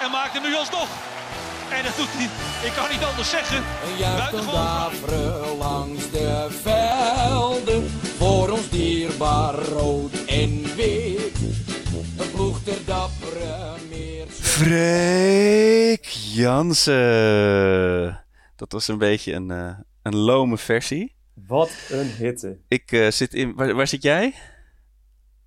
en maakt hem nu alsnog. En dat doet hij, ik kan niet anders zeggen. Een daveren langs de velden. Voor ons dierbaar rood en wit. Een ploeg ter dappere meer. Freek Jansen. Dat was een beetje een, eh, een lome versie. Wat een hitte. Ik eh, zit in... Waar, waar zit jij?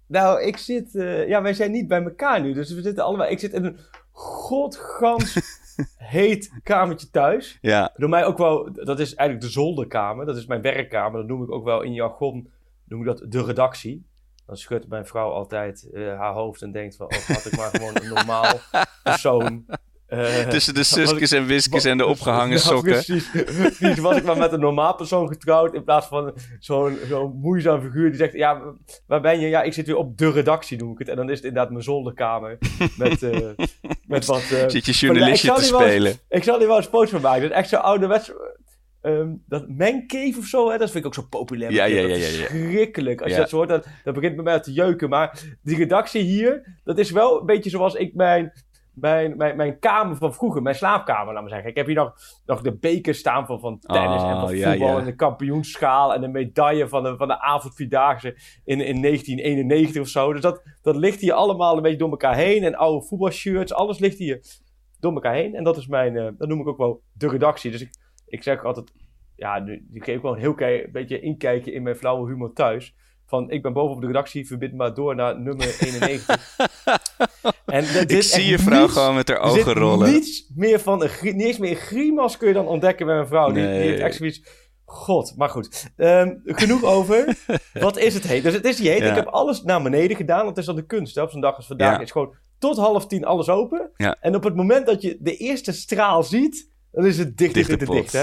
Nou, ik zit... eh, ja, wij zijn niet bij elkaar nu. Dus we zitten allemaal... Ik zit in een godgans heet kamertje thuis. Ja, Door mij ook wel... Dat is eigenlijk de zolderkamer. Dat is mijn werkkamer. Dat noem ik ook wel in jargon... Noem ik dat de redactie. Dan schudt mijn vrouw altijd eh, haar hoofd en denkt van... Oh, had ik maar gewoon een normaal persoon... eh, tussen de suskes en wiskes en de opgehangen Ja, sokken. Precies, precies. Was ik maar met een normaal persoon getrouwd in plaats van zo'n zo'n moeizaam figuur die zegt: Ja, waar ben je? Ja, ik zit weer op de redactie, noem ik het. En dan is het inderdaad mijn zolderkamer. Met, eh, met wat. eh, Zit je journalistje te eens- spelen. ik zal hier wel eens foto's van maken. Dat is echt zo ouderwets. ehm dat mancave of zo, hè, dat vind ik ook zo populair. Ja, ja, Dat ja, is ja, ja. Verschrikkelijk. Als Ja. je dat zo hoort, dat, dat begint bij mij te jeuken. Maar die redactie hier, dat is wel een beetje zoals ik mijn, mijn, mijn, mijn kamer van vroeger, mijn slaapkamer, laat maar zeggen. Ik heb hier nog, nog de beker staan van, van tennis en Oh, van ja, voetbal en de kampioenschaal en de medaille van de, van de avondvierdaagse in, in 1991 of zo. Dus dat, dat ligt hier allemaal een beetje door elkaar heen. En oude voetbalshirts, alles ligt hier door elkaar heen. En dat is mijn, eh, dat noem ik ook wel de redactie. Dus ik, ik zeg altijd, ja, nu, ik geef gewoon een heel een beetje inkijken in mijn flauwe humor thuis. Van, ik ben boven op de redactie, verbind maar door naar nummer 91. en Ik zit zie je vrouw niets- gewoon met haar ogen rollen. niets meer van, een grie- niet eens meer een grimas kun je dan ontdekken bij mijn vrouw. Die, die heeft echt zoiets, god, maar goed. Ehm, genoeg over. Wat is het heet? Dus het is die heet. Ja. Ik heb alles naar beneden gedaan, want het is dan de kunst. Hè? Op zo'n dag als vandaag Ja. is gewoon tot half tien alles open. Ja. En op het moment dat je de eerste straal ziet, dan is het dicht, dicht, Dichte dicht, dicht,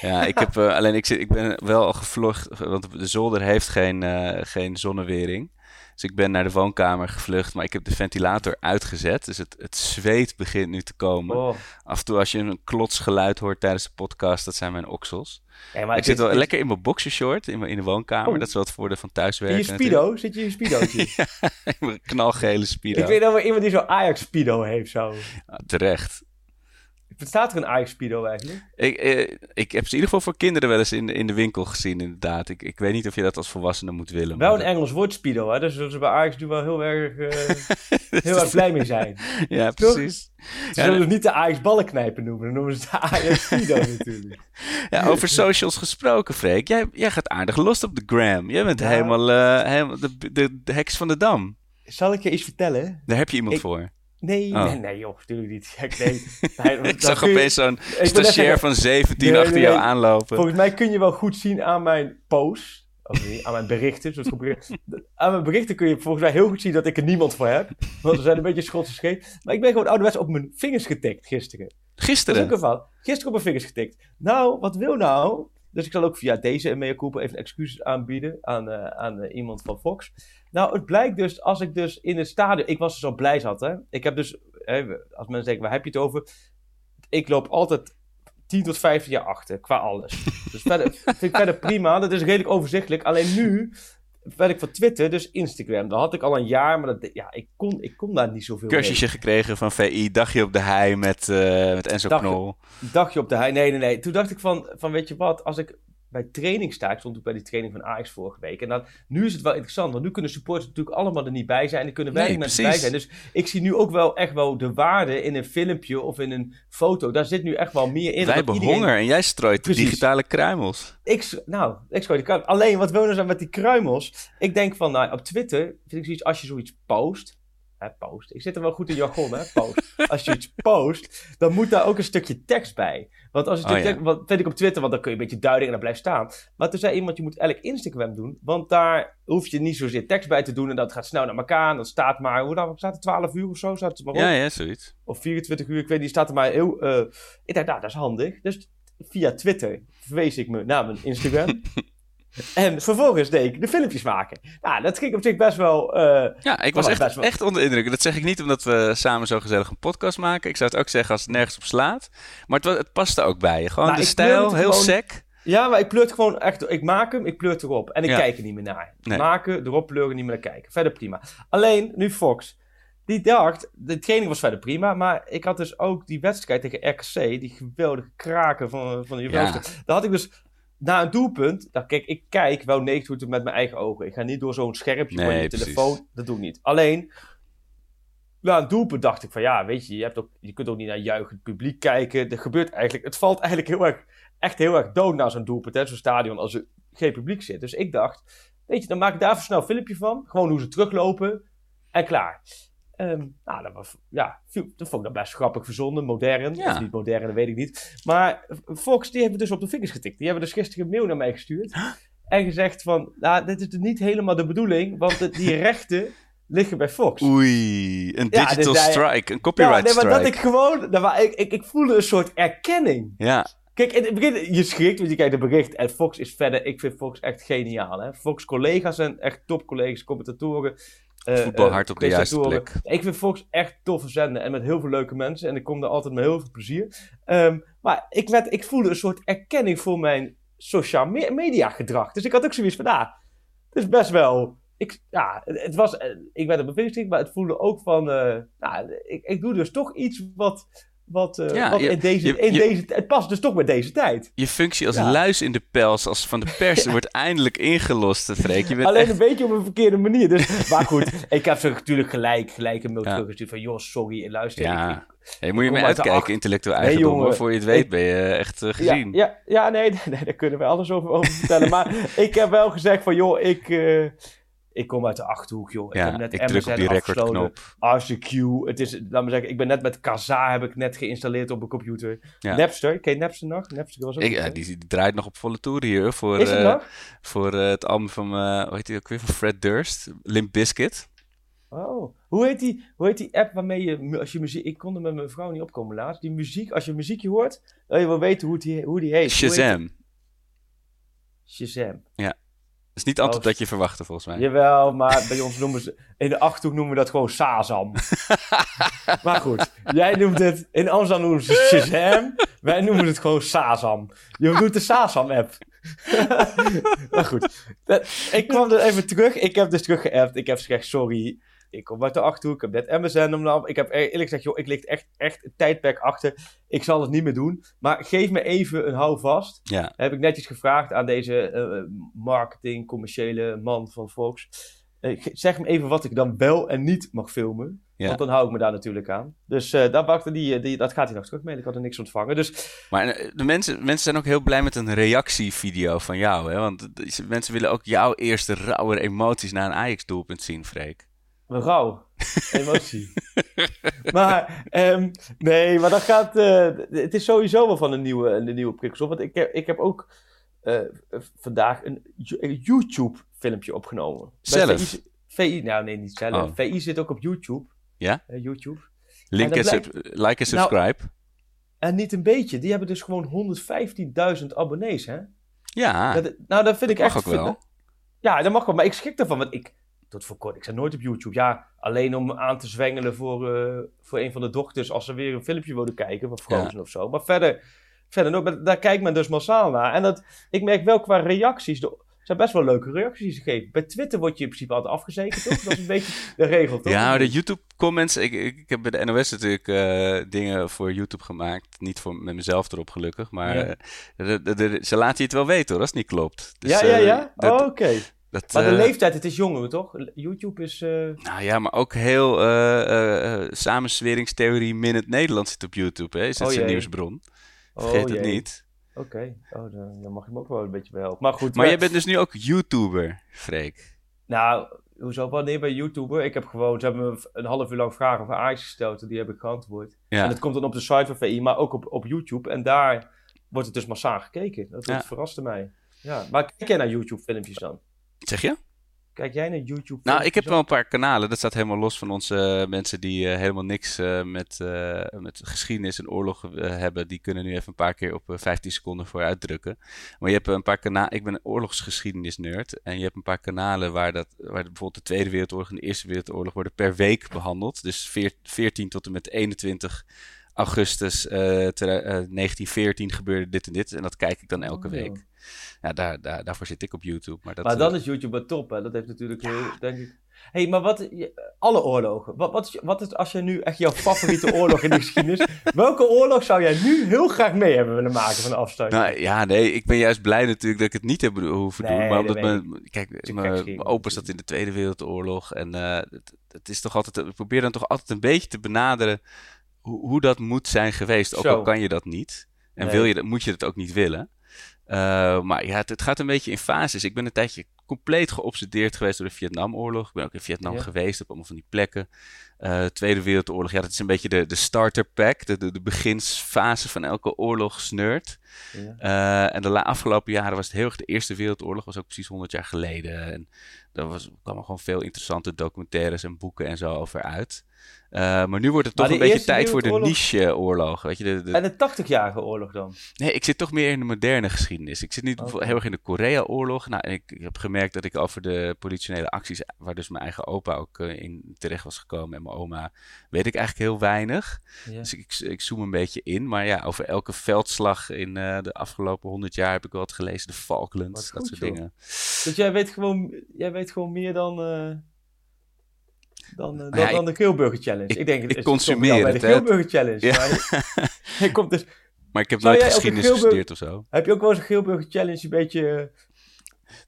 hè? Ja, ik heb eh, alleen ik, zit, ik ben wel al gevlucht, want de zolder heeft geen, eh, geen zonnewering. Dus ik ben naar de woonkamer gevlucht, maar ik heb de ventilator uitgezet. Dus het, het zweet begint nu te komen. Oh. Af en toe als je een klotsgeluid hoort tijdens de podcast, dat zijn mijn oksels. Maar ik zit is- wel lekker in mijn boxershort in, mijn- in de woonkamer. Oh. Dat is wel het voordeel van In thuiswerken. je speedo? Zit je in je speedootje? natuurlijk. Mijn knalgele speedo. Ik weet nog wel iemand die zo'n Ajax speedo heeft zo. Ja, terecht. Bestaat er een Ajax speedo eigenlijk? Ik, eh, ik heb ze in ieder geval voor kinderen wel eens in, in de winkel gezien, inderdaad. Ik, ik weet niet of je dat als volwassene moet willen. Wel een Engels woord speedo, hè? Dus zullen ze bij Ajax nu wel heel erg, eh, heel erg blij mee zijn. dat- Ja, Toch? precies. Ze Ja, zullen het niet de Ajax ballenknijper noemen, dan noemen ze het de Ajax speedo natuurlijk. Ja, over socials gesproken, Freek. Jij, jij gaat aardig los op de gram. Jij bent Ja. helemaal, eh, helemaal de, de, de heks van de dam. Zal ik je iets vertellen? Daar heb je iemand Ik- voor. Nee, Oh. nee, nee, joh, natuurlijk niet. Gek, nee. Nee, Ik zag opeens zo'n stagiair van 17 Nee, achter nee, jou aanlopen. Volgens mij kun je wel goed zien aan mijn posts. Of niet, aan mijn berichten. Berichten. Aan mijn berichten kun je volgens mij heel goed zien dat ik er niemand voor heb. Want we zijn een beetje schotse scheet. Maar ik ben gewoon ouderwets op mijn vingers getikt gisteren. Dat is ook Gisteren. een van. Gisteren op mijn vingers getikt. Nou, wat wil nou? Dus ik zal ook via deze mea culpa even excuses aanbieden aan, eh, aan eh, iemand van Fox. Nou, het blijkt dus, als ik dus in het stadion... Ik was dus zo blij zat, hè. Ik heb dus, hè, als mensen denken, waar heb je het over? Ik loop altijd 10 tot 15 jaar achter, qua alles. Dus verder, vind ik verder prima, dat is redelijk overzichtelijk. Alleen nu werd ik van Twitter, dus Instagram. Dat had ik al een jaar, maar dat, ja, ik, kon, ik kon daar niet zoveel mee. Cursusje gekregen van VI. Dagje op de hei met, eh, met Enzo Dagje. Knol. dagje op de hei. Nee, nee, nee. Toen dacht ik van, van weet je wat, als ik bij training sta, ik stond ook bij die training van Ajax vorige week. En dan, nu is het wel interessant, want nu kunnen supporters natuurlijk allemaal er niet bij zijn. Er kunnen weinig Nee, mensen bij zijn. Dus ik zie nu ook wel echt wel de waarde in een filmpje of in een foto. Daar zit nu echt wel meer in. Wij dat hebben iedereen- honger en jij strooit Precies. digitale kruimels. Ik, nou, ik schoot die kruimels. Alleen, wat wil nou zijn met die kruimels? Ik denk van, nou, op Twitter vind ik zoiets, als je zoiets post, hè, post. Ik zit er wel goed in jargon, hè, post. Als je iets post, dan moet daar ook een stukje tekst bij. Want als je Oh, ja. tekst- wat vind ik op Twitter, want dan kun je een beetje duiding en dat blijft staan. Maar toen zei iemand, je moet elk Instagram doen, want daar hoef je niet zozeer tekst bij te doen en dat gaat snel naar elkaar. En dat staat maar, hoe dan, staat het 12 uur of zo? Staat het maar op? Ja, ja, zoiets. Of 24 uur, ik weet niet, staat er maar heel... eh, ik dacht, nou, dat is handig. Dus via Twitter verwees ik me naar mijn Instagram. en vervolgens deed ik de filmpjes maken. Nou, dat ging op zich best wel... eh, Ja, ik was was best echt, wel- echt onder de indruk. Dat zeg ik niet omdat we samen zo gezellig een podcast maken. Ik zou het ook zeggen als het nergens op slaat. Maar het, het paste ook bij je. Gewoon Nou, de stijl, heel gewoon- sec. Ja, maar ik pleur het gewoon echt. Ik maak hem, ik pleur het erop. En ik Ja. kijk er niet meer naar. Nee. Maken, erop pleuren, niet meer naar kijken. Verder prima. Alleen, nu Fox. Die dacht, de training was verder prima. Maar ik had dus ook die wedstrijd tegen RKC. Die geweldige kraken van, van die Ja. Daar had ik dus na een doelpunt. Nou, kijk, ik kijk wel 90 minuten met mijn eigen ogen. Ik ga niet door zo'n schermpje van je precies. telefoon. Dat doe ik niet. Alleen. Na een doelpunt dacht ik van ja, weet je, je, hebt ook, je kunt ook niet naar juichend publiek kijken. Er gebeurt eigenlijk, het valt eigenlijk heel erg echt heel erg dood na zo'n doelpunt, hè, zo'n stadion, als er geen publiek zit. Dus ik dacht, weet je, dan maak ik daar even snel een filmpje van. Gewoon hoe ze teruglopen en klaar. Ehm, nou, dat, was, ja, dat vond ik dan best grappig verzonnen, modern. Ja. Of niet modern, dat weet ik niet. Maar Fox, die hebben dus op de vingers getikt. Die hebben dus gisteren een mail naar mij gestuurd. En gezegd van, nou, dit is niet helemaal de bedoeling, want die rechten liggen bij Fox. Oei, een Ja, digital dus hij- strike, een ja, copyright nee, maar dat strike. ik gewoon, maar ik, ik, ik voelde een soort erkenning. Ja, Kijk, in het begin, je schrikt, want je kijkt het bericht. En Fox is verder, ik vind Fox echt geniaal. Hè? Fox collega's zijn echt top-collega's, commentatoren. Eh, Voetbal eh, hard op de juiste presentatoren. Ik vind Fox echt toffe zender en met heel veel leuke mensen. En ik kom daar altijd met heel veel plezier. Ehm, maar ik, werd, ik voelde een soort erkenning voor mijn sociaal me- media gedrag. Dus ik had ook zoiets van, ah, het is best wel... Ik, ja, het was, eh, ik werd er bevestigd, maar het voelde ook van, nou, ik, ik doe dus toch iets wat, wat, eh, Ja, wat je- in deze, je- in je- deze, het past dus toch bij deze tijd. je functie als Ja. luis in de pels als van de pers wordt eindelijk ingelost, hè, Freek. Je bent Alleen echt... een beetje op een verkeerde manier. Dus, maar goed, ik heb ze natuurlijk gelijk, gelijk een mail teruggestuurd van... joh, sorry, luister. Ja, Hey, moet je de uitkijken, acht- intellectueel eigendom. Voor je het weet ben je echt eh, ja, gezien. ja, ja, nee, nee, daar kunnen we alles over, over vertellen. maar ik heb wel gezegd van, joh, ik, eh, ik kom uit de Achterhoek, joh. Ik Ja, heb net ik druk op die afgesloten. RCQ, het is, laat me zeggen, ik ben net met Kazaa heb ik net geïnstalleerd op mijn computer. Ja. Napster, ken je Napster nog? Napster was ook Ik, ja, hè? die, die draait nog op volle toeren hier voor, Is het eh, voor eh, het album van, eh hoe heet die ook weer, van Fred Durst, Limp Bizkit. Oh, hoe heet, die, hoe heet die app waarmee je, als je muziek, ik kon er met mijn vrouw niet opkomen laatst, die muziek, als je muziekje hoort, wil je wel weten hoe die, hoe die heet. Hoe heet Shazam. die? Is niet het antwoord dat je verwachtte volgens mij. Jawel, maar bij ons noemen ze, in de Achterhoek noemen we dat gewoon Sazam. maar goed, jij noemt het, in Amsterdam noemen ze Shazam, wij noemen het gewoon Sazam. Je doet de Sazam-app. maar goed, dat- ik kwam er even terug, ik heb dus terug geappt, ik heb gezegd, sorry, ik kom uit de Achterhoek, ik heb net MSN om Ik heb eerlijk gezegd, joh, ik lig echt, echt een tijdperk achter. Ik zal het niet meer doen. Maar geef me even een houvast. Ja, Heb ik netjes gevraagd aan deze eh, marketing, commerciële man van Fox. Eh, zeg me even wat ik dan wel en niet mag filmen. Ja. Want dan hou ik me daar natuurlijk aan. Dus eh daar wachtte die, eh, die, dat gaat hij nog terugmailen. Ik had er niks ontvangen. Dus maar eh, de mensen, mensen zijn ook heel blij met een reactievideo van jou. Hè? Want mensen willen ook jouw eerste rauwe emoties na een Ajax-doelpunt zien, Freek. Rauw. Emotie. maar, ehm, nee, maar dat gaat... eh, het is sowieso wel van een nieuwe, een nieuwe prikkel. Want ik heb, ik heb ook eh, vandaag een, Yo- een YouTube-filmpje opgenomen. Zelf? VI, VI, nou nee, niet zelf. Oh. VI zit ook op YouTube. Ja? Eh, YouTube. Link en like en subscribe. En niet een beetje. Die hebben dus gewoon 115.000 abonnees, hè? ja, Dat- nou, dat vind ik mag echt... ook wel. Ja, dat mag wel. Maar ik schrik ervan. Want ik, tot voor kort, ik zat nooit op YouTube. Ja, alleen om aan te zwengelen voor, eh, voor een van de dochters als ze weer een filmpje wilden kijken van Frozen of zo. Maar verder, verder nooit. Maar daar kijkt men dus massaal naar. En dat, ik merk wel qua reacties, er zijn best wel leuke reacties gegeven. Bij Twitter word je in principe altijd afgezekerd, toch? Dat is een beetje de regel, toch? Ja, maar de YouTube-comments. Ik, ik, ik heb bij de NOS natuurlijk eh, dingen voor YouTube gemaakt. Niet voor, met mezelf erop, gelukkig. Maar Ja. eh, de- de- de- ze laten je het wel weten hoor, als het niet klopt. Dus, ja, ja, ja? Oh, Oké. Dat, Maar de eh, leeftijd, het is jonger, toch? YouTube is... eh, Nou ja, maar ook heel eh samensweringstheorie Minute Nederland zit op YouTube. Hè? Is dat Oh, zijn nieuwsbron? oh, Vergeet het jee. niet. Oké, oh, dan, dan mag je me ook wel een beetje helpen. Maar goed, Maar jij bent dus nu ook YouTuber, Freek. Nou, hoezo, wanneer bij YouTuber? Ik heb gewoon, ze hebben me een half uur lang vragen over Ajax gesteld en die heb ik geantwoord. Ja. En het komt dan op de site van VI, maar ook op, op YouTube. En daar wordt het dus massaal gekeken. Dat, dat Ja. verraste mij. Ja, maar kijk jij naar YouTube filmpjes dan? Zeg je? Kijk jij naar YouTube Nou, ik heb wel een paar kanalen. Dat staat helemaal los van onze eh, mensen die eh, helemaal niks eh, met, met geschiedenis en oorlog hebben. Die kunnen nu even een paar keer op eh, 15 seconden voor uitdrukken. Maar je hebt een paar kanalen. Ik ben een oorlogsgeschiedenis-nerd. En je hebt een paar kanalen waar, dat, waar bijvoorbeeld de Tweede Wereldoorlog en de Eerste Wereldoorlog worden per week behandeld. Dus veer- 14 tot en met 21 augustus eh, twe- eh, 1914 gebeurde dit en dit. En dat kijk ik dan elke Oh. week. Ja, daar, daar, daarvoor zit ik op YouTube. Maar, dat, Maar eh, dan is YouTube wel top, hè? Dat heeft natuurlijk heel, denk ik... hey, maar wat... alle oorlogen. Wat, wat, is, wat is als je nu echt jouw favoriete oorlog in de geschiedenis... Welke oorlog zou jij nu heel graag mee hebben willen maken van de afstand? Nou ja, nee, ik ben juist blij natuurlijk dat ik het niet heb hoeven Nee, doen. Maar dat omdat mijn, kijk, mijn, opa zat in de Tweede Wereldoorlog. En eh, het, het is toch altijd, ik probeer dan toch altijd een beetje te benaderen hoe, hoe dat moet zijn geweest. Ook Zo. al kan je dat niet. En Nee. wil je dat, moet je dat ook niet willen. Eh, maar ja, het, het gaat een beetje in fases. Ik ben een tijdje compleet geobsedeerd geweest door de Vietnamoorlog. Ik ben ook in Vietnam Ja. geweest, op allemaal van die plekken. Eh, Tweede Wereldoorlog, ja, dat is een beetje de, de starter pack, de, de, de beginsfase van elke oorlogsnerd. Ja. Eh, en de afgelopen jaren was het heel erg de Eerste Wereldoorlog, was ook precies 100 jaar geleden. En daar was, kwamen gewoon veel interessante documentaires en boeken en zo over uit. Eh, maar nu wordt het toch een beetje tijd voor de niche-oorlogen. Weet je, de, de- En de 80-jarige oorlog dan? Nee, ik zit toch meer in de moderne geschiedenis. Ik zit bijvoorbeeld heel erg in de Korea-oorlog. Nou, en ik, ik heb gemerkt dat ik over de politionele acties, waar dus mijn eigen opa ook eh, in terecht was gekomen en mijn oma, weet ik eigenlijk heel weinig. Dus ik, ik zoom een beetje in. Maar ja, over elke veldslag in eh, de afgelopen honderd jaar heb ik wel wat gelezen. De Falklands, dat soort joh. dingen. Dus jij weet gewoon, jij weet gewoon meer dan, eh, dan, eh, dan, ja, dan de Geelburger Challenge. ik- Ik, denk, ik consumeer bij het, de. Geelburger Challenge. Ja. Maar komt dus, Maar ik heb nooit geschiedenis gestudeerd of zo. heb je ook wel eens een Geelburger Challenge een beetje...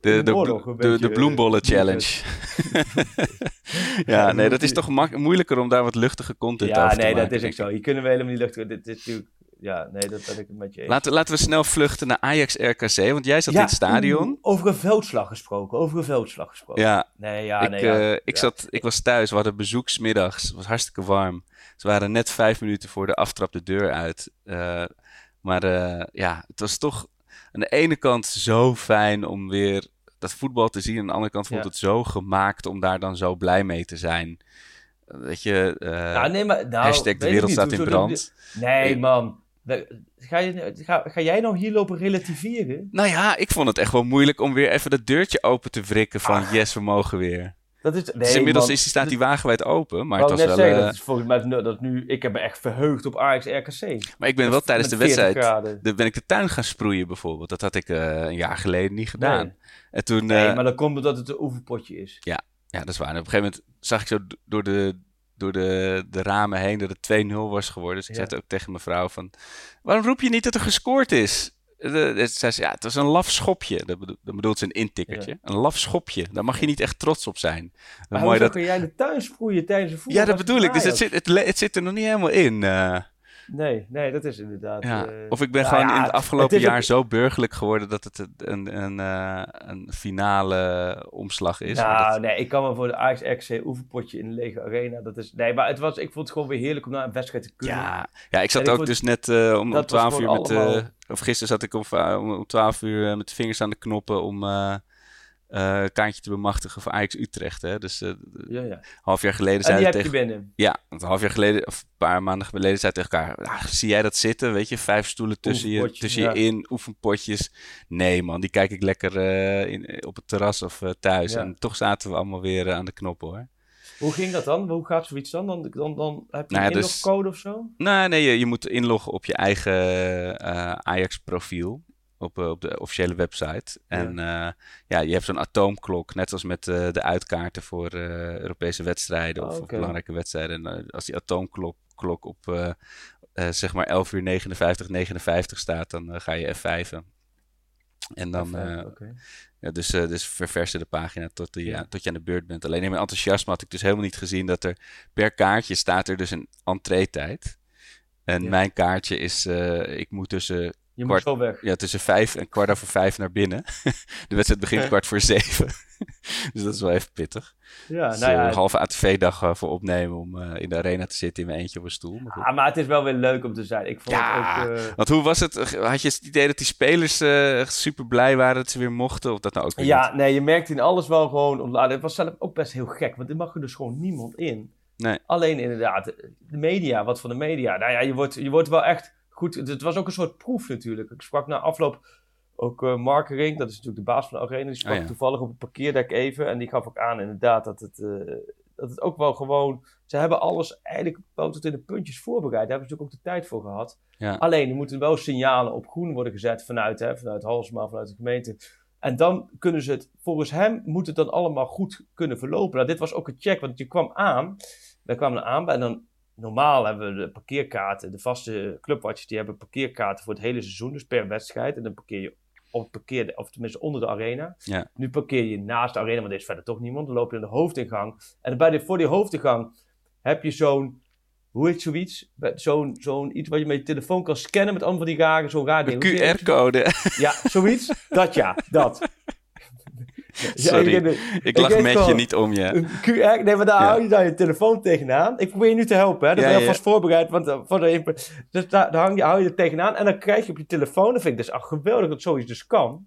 De, de, oorlog de, beetje, de bloembollen challenge. ja, nee, dat is toch moeilijker om daar wat luchtige content Ja, over te nee, maken. dat is ook zo. Je kunnen we helemaal niet luchten. Dit is natuurlijk... Ja, nee, dat ben ik het met je eens. Laten, laten we snel vluchten naar Ajax RKC, want jij zat Ja, in het stadion. oeh, over een veldslag gesproken, over een veldslag gesproken. Ja, Nee, ja, ik, nee, ja. eh, ik, zat, ik was thuis, we hadden bezoek 's middags. Het was hartstikke warm. Ze waren net vijf minuten voor de aftrap de deur uit. Eh, maar eh, ja, het was toch aan de ene kant zo fijn om weer dat voetbal te zien. Aan de andere kant Ja. het zo gemaakt om daar dan zo blij mee te zijn. Weet je, eh, Ja, nee, maar, nou, hashtag de wereld staat in doen brand. Nee, Ik- man. Ga, je, ga, ga jij nou hier lopen relativeren? Nou ja, ik vond het echt wel moeilijk om weer even dat deurtje open te wrikken van yes, we mogen weer. Dat is, nee, dus inmiddels man. is die, staat die wagenwijd open, maar het was net wel... zeggen, eh, dat is volgens mij dat nu, ik heb me echt verheugd op Ajax RKC. maar ik ben wel tijdens de Met 40 wedstrijd, de, ben ik de tuin gaan sproeien bijvoorbeeld. Dat had ik eh, een jaar geleden niet gedaan. Nee. En toen, Nee, eh, maar dat komt omdat het een oefenpotje is. ja, dat is waar. En op een gegeven moment zag ik zo door de, door de, de ramen heen dat het 2-0 was geworden. Dus ik Ja. zei ook tegen mijn vrouw van, waarom roep je niet dat er gescoord is? Zei ze, ja, het was een laf schopje. Dat, bedo- dat bedoelt ze een intikkertje. Een laf schopje. Daar mag je niet echt trots op zijn. Maar Mooi hoezo dat, kun jij de tuin sproeien tijdens een voetbal? ja, dat bedoel ik. Dus het zit, het zit er nog niet helemaal in. eh. Nee, nee, dat is inderdaad... ja. eh, Of ik ben nou gewoon ja, in het afgelopen het jaar ook- zo burgerlijk geworden dat het een, een, eh, een finale omslag is. Nou, dat- nee, ik kan me voor de Ajax RKC oefenpotje in de lege arena. Dat is, nee, maar het was, ik vond het gewoon weer heerlijk om naar een wedstrijd te kunnen. ja, ja, ik zat En ik ook vond- dus net eh, om, om dat was 12 uur met... eh, allemaal- of gisteren zat ik om, om, om 12 uur eh, met de vingers aan de knoppen om een kaartje te bemachtigen voor Ajax Utrecht. Hè? Dus eh, Ja, ja. half jaar geleden heb je tegen... binnen. Ja, want een half jaar geleden, of een paar maanden geleden, zei tegen elkaar: "Ah, Zie jij dat zitten? Weet je, vijf stoelen tussen, je, tussen je in, oefenpotjes. Nee, man, die kijk ik lekker eh, in, op het terras of thuis. En toch zaten we allemaal weer aan de knoppen hoor. Hoe ging dat dan? Hoe gaat zoiets dan? Dan, dan, dan heb je Nou ja, een dus- inlogcode of zo? Nee, nee, je, je moet inloggen op je eigen Ajax-profiel. Op, eh, op de officiële website. En eh, ja, je hebt zo'n atoomklok, net als met eh, de uitkaarten voor Europese wedstrijden of, belangrijke wedstrijden. En als die atoomklok klok op zeg maar 11 uur 59, 59 staat, dan ga je F5'en. En dan, ja, dus, dus verversen de pagina tot, Ja. ja, tot je aan de beurt bent. Alleen in mijn enthousiasme had ik dus helemaal niet gezien dat er per kaartje staat er dus een entree-tijd. En Ja. mijn kaartje is, ik moet tussen Je moet kwart, zo weg. ja, tussen vijf en kwart over vijf naar binnen. de wedstrijd begint kwart voor zeven. dus dat is wel even pittig. Ja, Dus, nou eh, ja, een halve ATV-dag eh, voor opnemen om eh, in de arena te zitten in mijn eentje op een stoel. Maar goed. ah, maar het is wel weer leuk om te zijn. Ik vond Ja, het ook... eh, Want hoe was het? Had je het idee dat die spelers eh, super blij waren dat ze weer mochten? Of dat nou ook weer Ja, niet? nee, je merkt in alles wel gewoon. Het was zelf ook best heel gek, want er mag er dus gewoon niemand in. Nee. Alleen inderdaad, de media, wat van de media. Nou ja, je wordt, je wordt wel echt goed. Het was ook een soort proef natuurlijk. Ik sprak na afloop ook eh Markering, dat is natuurlijk de baas van de arena. Die sprak Oh ja. toevallig op het parkeerdek even. En die gaf ook aan inderdaad dat het, eh, dat het ook wel gewoon... Ze hebben alles eigenlijk wel tot in de puntjes voorbereid. Daar hebben ze natuurlijk ook de tijd voor gehad. Ja. Alleen, er moeten wel signalen op groen worden gezet vanuit, hè, vanuit Halsma, vanuit de gemeente. En dan kunnen ze het, volgens hem moet het dan allemaal goed kunnen verlopen. Nou, dit was ook een check, want je kwam aan. Wij kwamen aan en dan, normaal hebben we de parkeerkaarten, de vaste clubwatchers, die hebben parkeerkaarten voor het hele seizoen, dus per wedstrijd. En dan parkeer je op parkeer, of tenminste onder de arena. Ja. Nu parkeer je naast de arena, want er is verder toch niemand. Dan loop je in de hoofdingang. En bij de, voor die hoofdingang heb je zo'n, hoe heet zoiets? Zo'n, zo'n iets wat je met je telefoon kan scannen met allemaal van die rare, zo'n raar ding. QR-code. Ja, zoiets. Dat ja, dat. Ja, Sorry. ik, ik, Ik lach met je niet om je. QR, nee, maar daar Ja. hou je dan je telefoon tegenaan. Ik probeer je nu te helpen, hè. Dat Ja, ben je alvast voorbereid. Want, eh, voor de, dus daar, daar hang je, hou je er tegenaan. En dan krijg je op je telefoon, dat vind ik dus ach, geweldig dat zoiets dus kan.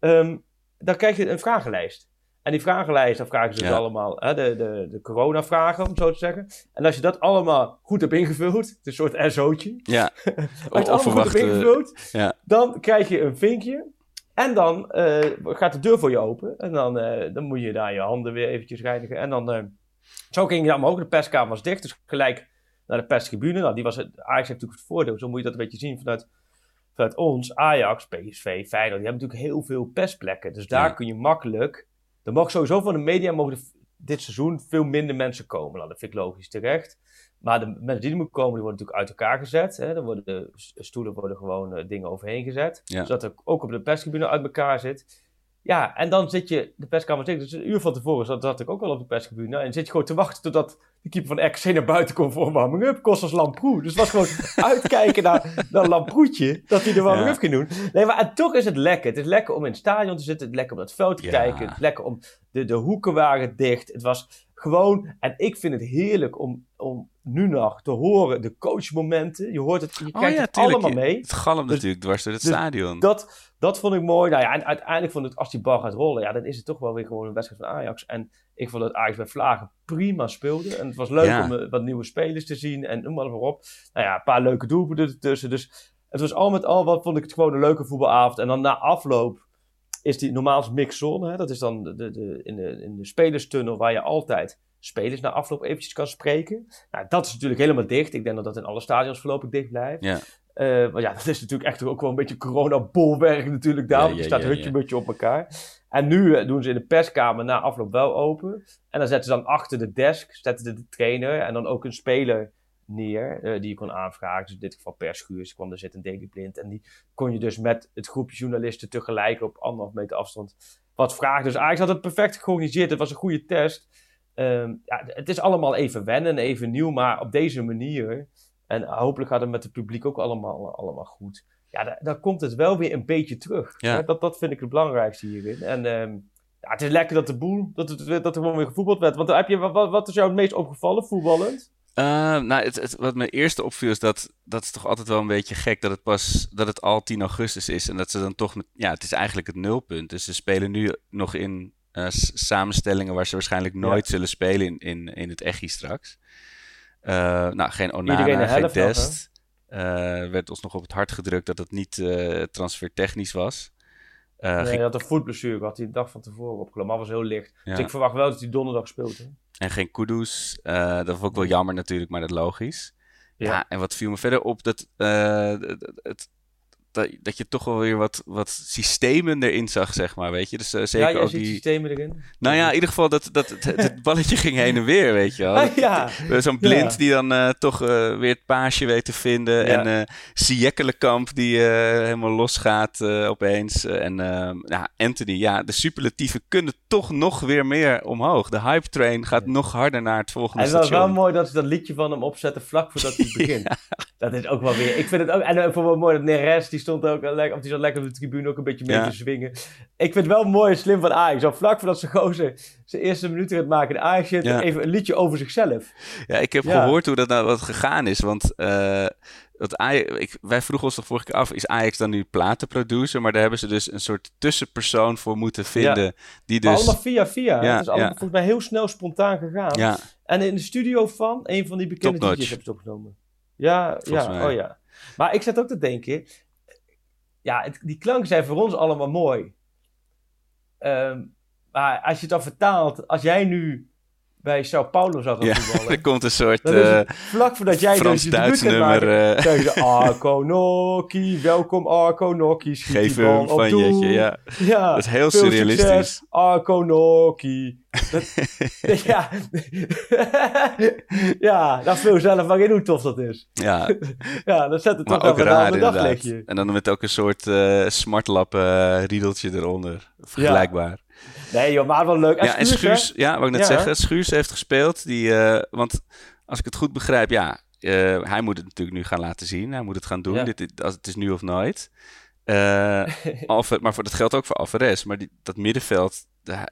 Ehm, dan krijg je een vragenlijst. En die vragenlijst, dan vragen ze dus allemaal hè, de, de, de corona-vragen, om het zo te zeggen. En als je dat allemaal goed hebt ingevuld, het is een soort SO'tje. Ja. Als je het allemaal goed hebt ingevuld, ja. dan krijg je een vinkje. En dan eh, gaat de deur voor je open. En dan, eh, dan moet je daar je handen weer eventjes reinigen. En dan, eh, zo ging je dan ook. De perskamer was dicht, dus gelijk naar de perstribune. Nou, die was het, Ajax heeft natuurlijk het voordeel. Zo moet je dat een beetje zien vanuit, vanuit ons. Ajax, PSV, Feyenoord, die hebben natuurlijk heel veel persplekken. Dus daar Ja. kun je makkelijk... Er mag sowieso van de media mogen dit seizoen veel minder mensen komen. Nou, dat vind ik logisch terecht. Maar de mensen die er moeten komen, die worden natuurlijk uit elkaar gezet. Hè. Er worden stoelen worden gewoon eh, dingen overheen gezet. Ja. Zodat er ook op de perstribune uit elkaar zit. Ja, en dan zit je, de perskamer zit, dus een uur van tevoren zat, zat ik ook al op de perstribune. En zit je gewoon te wachten totdat de keeper van RKC naar buiten komt voor een warming-up. Kost als Lamproe. Dus het was gewoon uitkijken naar, naar Lamproetje, dat hij de warming-up Ja. ging doen. Nee, maar en toch is het lekker. Het is lekker om in het stadion te zitten, het is lekker om het veld te Ja. kijken. Het is lekker om, de, de hoeken waren dicht. Het was gewoon, en ik vind het heerlijk om, om nu nog te horen de coachmomenten. Je hoort het, je Oh krijgt ja, het tuurlijk. allemaal mee. Het galmt Dus- natuurlijk dwars door het dus stadion. Dat, dat vond ik mooi. Nou ja, en uiteindelijk vond ik als die bal gaat rollen, ja, dan is het toch wel weer gewoon een wedstrijd van Ajax. En ik vond dat Ajax bij Vlagen prima speelde. En het was leuk Ja. om eh, wat nieuwe spelers te zien en noem maar op. Nou ja, een paar leuke doelpunten ertussen. Dus het was al met al wat vond ik het gewoon een leuke voetbalavond. En dan na afloop is die normaal mixzone. Hè? Dat is dan de, de, in, de, in de spelerstunnel waar je altijd spelers na afloop eventjes kan spreken. Nou, dat is natuurlijk helemaal dicht. Ik denk dat dat in alle stadions voorlopig dicht blijft. Ja. Eh, want ja, dat is natuurlijk echt ook wel een beetje corona-bolwerk natuurlijk daar. Ja, want je ja, staat ja, hutje-mutje op elkaar. En nu eh, doen ze in de perskamer na afloop wel open. En dan zetten ze dan achter de desk, zetten ze de trainer en dan ook een speler neer eh, die je kon aanvragen. Dus in dit geval per schuur kwam er zit een Daily Blind. En die kon je dus met het groepje journalisten tegelijk op anderhalf meter afstand wat vragen. Dus Ajax had het perfect georganiseerd. Het was een goede test. Ehm, ja, het is allemaal even wennen, even nieuw, maar op deze manier. En hopelijk gaat het met het publiek ook allemaal, allemaal goed. Ja, da- dan komt het wel weer een beetje terug. Ja. Dat, dat vind ik het belangrijkste hierin. En ehm, ja, het is lekker dat de boel, dat, het, dat er gewoon weer gevoetbald werd. Want heb je, wat, wat is jou het meest opgevallen, voetballend? Eh, nou, het, het- wat me eerste opviel is dat dat is toch altijd wel een beetje gek dat het pas dat het al 10 augustus is en dat ze dan toch met ja, het is eigenlijk het nulpunt. Dus ze spelen nu nog in eh, samenstellingen waar ze waarschijnlijk nooit zullen spelen in, in, in het Echi straks. Eh, nou, geen Onana, geen? Dest. Eh, werd ons nog op het hart gedrukt dat het niet transfertechnisch was. Nee, geen- hij had een voetblessure die de dag van tevoren opgelopen. Maar was heel licht. Dus ik verwacht wel dat hij donderdag speelt. Hè? En geen Kudus. Eh, dat vond ik wel jammer natuurlijk, maar dat logisch. Ja. Ja. en wat viel me verder op, dat, eh, het- dat, dat je toch wel weer wat, wat systemen erin zag, zeg maar, weet je. Dus eh, zeker ja, ook ziet die... systemen erin. Nou ja, in ieder geval dat, dat het, het balletje ging heen en weer, weet je wel. Ah, ja. Zo'n blind Ja. die dan eh, toch eh, weer het paasje weet te vinden. Ja. En Siekkelekamp die helemaal losgaat opeens. En eh, ja, Anthony, ja, de superlatieven kunnen toch nog weer meer omhoog. De hype train gaat nog harder naar het volgende En het was wel mooi dat ze dat liedje van hem opzetten vlak voordat hij begint. Dat is ook wel weer. Ik vind het ook. En het wel mooi dat Neres die stond ook al lekker, of die zat lekker op de tribune ook een beetje mee Ja. te zwingen. Ik vind het wel mooi en slim van Ajax. Zo vlak voordat ze gozer zijn eerste minuten gaat maken in Ajax Ja. even een liedje over zichzelf. Ja, ik heb Ja. gehoord hoe dat nou wat gegaan is. Want eh, dat Ajax, ik, wij vroegen ons toch vorige keer af, is Ajax dan nu platenproducer? Maar daar hebben ze dus een soort tussenpersoon voor moeten vinden. Die Maar dus... allemaal via via. Ja, het is allemaal ja. volgens mij heel snel spontaan gegaan. Ja, En in de studio van een van die bekende. DJ's hebben ze het opgenomen. Ja, Volgens ja, mij. oh ja. Maar ik zat ook te denken, ja, die klanken zijn voor ons allemaal mooi. Ehm, maar als je het dan vertaalt, als jij nu bij Sao Paulo zou gaan ja. voetballen, er komt een soort is eh, het vlak voordat jij dus Frans-Duits debuut gaat nummer. maken, zeggen ze Arco Noki, welkom Arco Noki, schiet geef hem op van doel. Jetje. Ja. Ja, Dat is heel veel surrealistisch. succes, Arco Noki. Dat, ja. ja, dat vul zelf maar in hoe tof dat is. ja, Ja, dat zet het maar toch ook een raar inderdaad. daglichtje. En dan met ook een soort eh smartlappen eh, riedeltje eronder. Vergelijkbaar. Nee joh, maar wel leuk. En Ja, en Schuurs, hè? Schuurs, ja, wou ik net Ja. zeggen, Schuurs heeft gespeeld. Die, eh, want als ik het goed begrijp, ja, eh, hij moet het natuurlijk nu gaan laten zien. Hij moet het gaan doen. Ja. Dit, dit- als het is nu of nooit. Alve- maar voor, dat geldt ook voor Alvarez. Maar die, dat middenveld,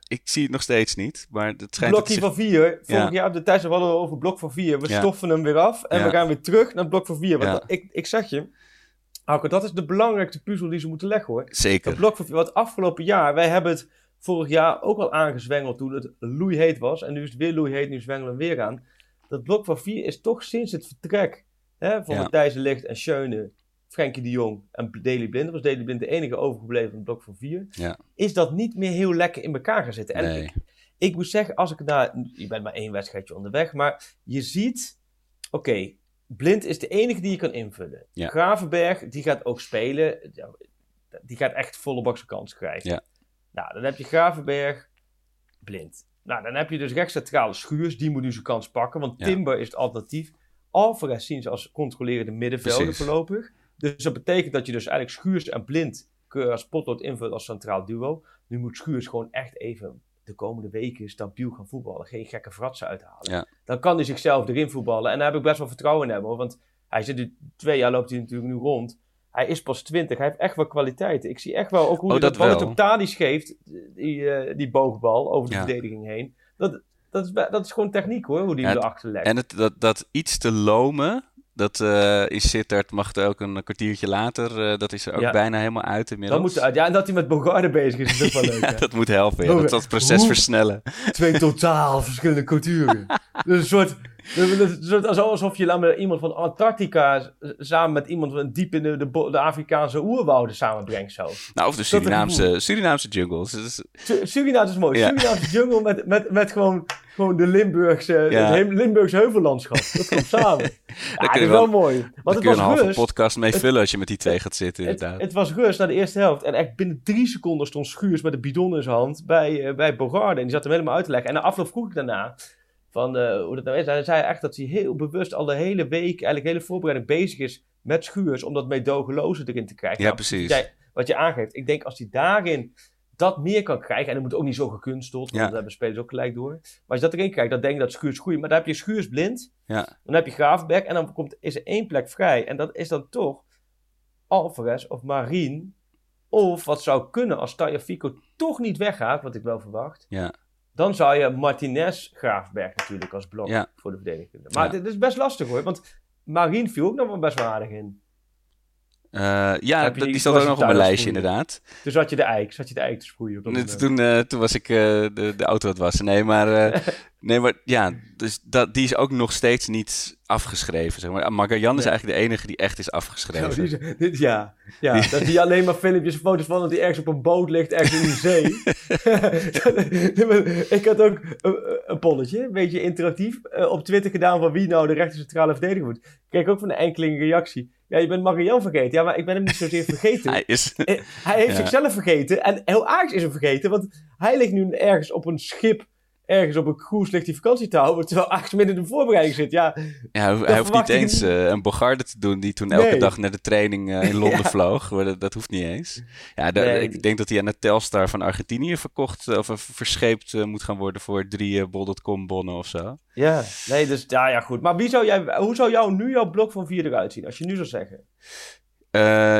ik zie het nog steeds niet. Maar het schijnt Blokje zich- van vier. Vorig Ja. jaar op de tijd hadden we over blok van vier. We Ja. stoffen hem weer af en we gaan weer terug naar blok van vier. Want Ja. dat- ik, ik zeg je, Auke, dat is de belangrijkste puzzel die ze moeten leggen hoor. Zeker. blok van vier. Want afgelopen jaar, wij hebben het vorig jaar ook al aangezwengeld toen het loeiheet was. En nu is het weer loeiheet, nu zwengelen we weer aan. Dat blok van vier is toch sinds het vertrek hè, van Ja. Matthijs Ligt en Schöne, Frenkie de Jong en Daley Blind. Was Daley Blind de enige overgebleven het blok van vier. Ja. Is dat niet meer heel lekker in elkaar gaan zitten. En Nee. ik, ik moet zeggen, als ik naar. Je bent maar één wedstrijdje onderweg, maar je ziet. Oké, Blind is de enige die je kan invullen. Ja. Gravenberg, die gaat ook spelen. Die gaat echt volle bakse kans krijgen. Ja. Nou, dan heb je Gravenberg, Blind. Nou, dan heb je dus rechtscentrale Schuurs, die moet nu zijn kans pakken, want Ja. Timber is het alternatief. Alvarez zien ze als controlerende middenvelder Precies. voorlopig. Dus dat betekent dat je dus eigenlijk Schuurs en Blind als potlood invult als centraal duo. Nu moet Schuurs gewoon echt even de komende weken stabiel gaan voetballen. Geen gekke fratsen uithalen. Ja. Dan kan hij zichzelf erin voetballen. En daar heb ik best wel vertrouwen in hem hoor. Want hij zit nu twee jaar loopt hij natuurlijk nu rond. Hij is pas 20. Hij heeft echt wel kwaliteiten. Ik zie echt wel ook hoe Oh, hij dat, op geeft. Die, eh, die boogbal over de Ja. verdediging heen. Dat, dat, is, dat is gewoon techniek hoor. Hoe die hem erachter legt. En het, dat, dat iets te lomen, dat eh is Sittard mag er ook een kwartiertje later, eh, dat is er ook Ja. bijna helemaal uit inmiddels. dat moet uit. Ja, en dat hij met Bogarde bezig is, is ook wel leuk. Ja, dat moet helpen. Ja. Dat, dat proces Hoe- versnellen. Twee totaal verschillende culturen. dus een soort alsof je laat iemand van Antarctica samen met iemand van diep in de, de, de Afrikaanse oerwouden samenbrengt zo. Nou, of de Surinaamse, Surinaamse jungles. Dus, Su- Suriname is mooi. Ja. Surinaamse jungle met, met, met gewoon, gewoon de Limburgse, Ja. het he- Limburgse heuvellandschap. Dat komt samen. Ja, dat is wel mooi. daar kun je een halve podcast mee Het- vullen als je met die twee gaat zitten, Het, het was rust na de eerste helft. En echt binnen drie seconden stond Schuurs met een bidon in zijn hand bij, uh, bij Bogarde. En die zat hem helemaal uit te leggen. En na afloop vroeg ik daarna van uh, hoe dat nou is. Hij zei echt dat hij heel bewust al de hele week, eigenlijk de hele voorbereiding bezig is met Schuurs. Om dat meedogenloze erin te krijgen. Ja, Nou, precies. jij- wat je aangeeft. Ik denk als hij daarin dat meer kan krijgen. En dat moet ook niet zo gekunsteld. Want Ja. dat hebben spelers ook gelijk door. Maar als je dat erin krijgt, dan denk ik dat Schuurs goed. Maar dan heb je Schuurs blind. Ja. Dan heb je Gravenberg. En dan komt, is er één plek vrij. En dat is dan toch Alvarez of Marien. Of wat zou kunnen als Tagliafico toch niet weggaat, wat ik wel verwacht. Ja. Dan zou je Martinez Graafberg natuurlijk als blok Ja. voor de verdediging. Maar Ja. dit is best lastig hoor. Want Marien viel ook nog wel best wel aardig in. Eh, ja, die- die staat ook was nog op mijn lijstje, inderdaad. Dus had je de eik, zat je de eik te sproeien op dat. Toen, eh, toen was ik eh, de, de auto het wassen. Nee, maar, nee, maar ja, dus dat, die is ook nog steeds niet afgeschreven. Zeg maar. Magajan is Ja. eigenlijk de enige die echt is Zo, afgeschreven. die dit- ja, ja Die- dat hij alleen maar filmpjes en foto's van dat hij ergens op een boot ligt, ergens in de zee. ik had ook een, een polletje, een beetje interactief, eh, op Twitter gedaan van wie nou de rechter centrale verdediger moet. Ik kreeg ook van de enkeling reactie. Ja, je bent Marian vergeten. Ja, maar ik ben hem niet zozeer vergeten. Hij is... Eh, Hij heeft Ja. zichzelf vergeten en heel Ajax is hem vergeten, want hij ligt nu ergens op een schip, ergens op een cruise ligt die vakantie te houden, terwijl Ajax midden in de voorbereiding zit. Ja, Ja, hij, hoeft niet eens eh, een Bogarde te doen die toen elke Nee. dag naar de training eh, in Londen Ja. vloog. Dat, dat hoeft niet eens. Ja, daar- Nee. ik denk dat hij aan de Telstar van Argentinië verkocht eh, of verscheept moet gaan worden voor drie bol.com bonnen of zo. Ja, nee, dus ja, ja, goed. Maar wie zou jij, hoe zou jou nu jouw blok van vier eruit zien, als je nu zou zeggen?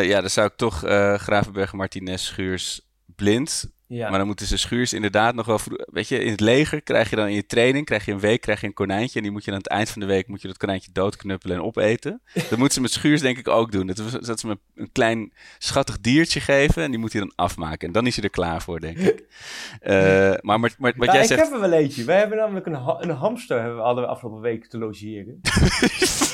Ja, dan zou ik toch Gravenberg, Martinez, Schuurs, Blind. Ja. Maar dan moeten ze Schuurs inderdaad nog wel... Weet je, in het leger krijg je dan in je training... krijg je een week krijg je een konijntje... en die moet je aan het eind van de week... moet je dat konijntje doodknuppelen en opeten. Dat moeten ze met Schuurs denk ik ook doen. Dat, we- dat ze hem een klein schattig diertje geven... en die moet hij dan afmaken. En dan is hij er klaar voor, denk ik. Eh, maar, maar, maar wat Nou, jij ik zegt... heb er wel eentje. Wij hebben namelijk een, ha- een hamster hebben we we afgelopen week te logeren.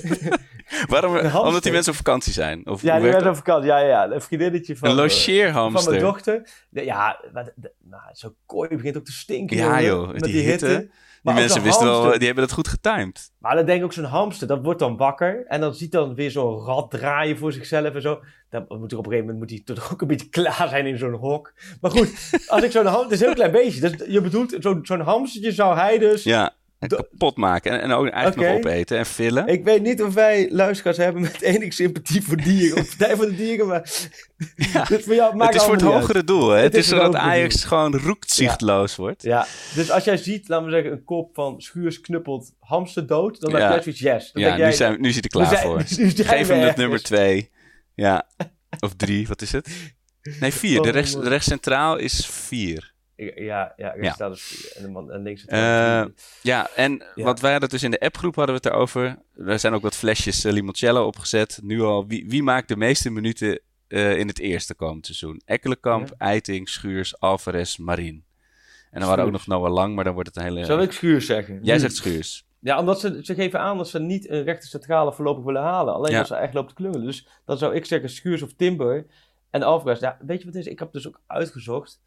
Waarom? Omdat die mensen op vakantie zijn? Of Ja, die werd op vakantie. Ja, ja, ja. Een vriendinnetje van, Een logeerhamster. van mijn dochter. Ja, maar nou, zo'n kooi begint ook te stinken. Ja, joh, Met die die, hitte. hitte. Die Maar mensen wisten wel, die hebben dat goed getimed. Maar dan denk ik ook zo'n hamster, dat wordt dan wakker. En dan ziet dan weer zo'n rat draaien voor zichzelf en zo. Dan moet er op een gegeven moment moet hij toch ook een beetje klaar zijn in zo'n hok. Maar goed, als ik zo'n hamster... Het is een heel klein beestje. Dus je bedoelt, zo'n zo'n hamstertje zou hij dus... Ja, kapot maken. En, en ook eigenlijk nog opeten en vullen. Ik weet niet of wij luisteraars hebben met enige sympathie voor dieren. Of Partij voor de Dieren, maar... Dus voor jou het is voor het hogere doel. Hè? Het, Het is zodat Ajax doel. gewoon roekzichtloos wordt. Ja, dus als jij ziet, laten we zeggen, een kop van Schuurs knuppelt hamster dood, dan Ja. heb jij zoiets yes. Dan Ja, denk jij, nu, zijn, nu zit ik klaar zijn- voor. nu Geef hem het nummer twee. Ja, of drie, wat is het? Nee, vier. De rechts, de rechts centraal is vier. Ja, ja, ja, staat dus. En, links het Eh, Ja, en Ja. wat wij hadden dus in de appgroep hadden we het erover. Er zijn ook wat flesjes eh, limoncello opgezet. Nu al, wie, wie maakt de meeste minuten eh, in het eerste komend seizoen? Ekkelenkamp, Eiting, Schuurs, Alvarez, Marien. En dan waren ook nog. Noah Lang, maar dan wordt het een hele... Zal ik Schuurs zeggen? Jij Nu. zegt Schuurs. Ja, omdat ze, ze geven aan dat ze niet een rechter centrale voorlopig willen halen. Alleen dat ze echt loopt te klungelen. Dus dan zou ik zeggen Schuurs of Timber. En Alvarez, ja, weet je wat het is? Ik heb dus ook uitgezocht.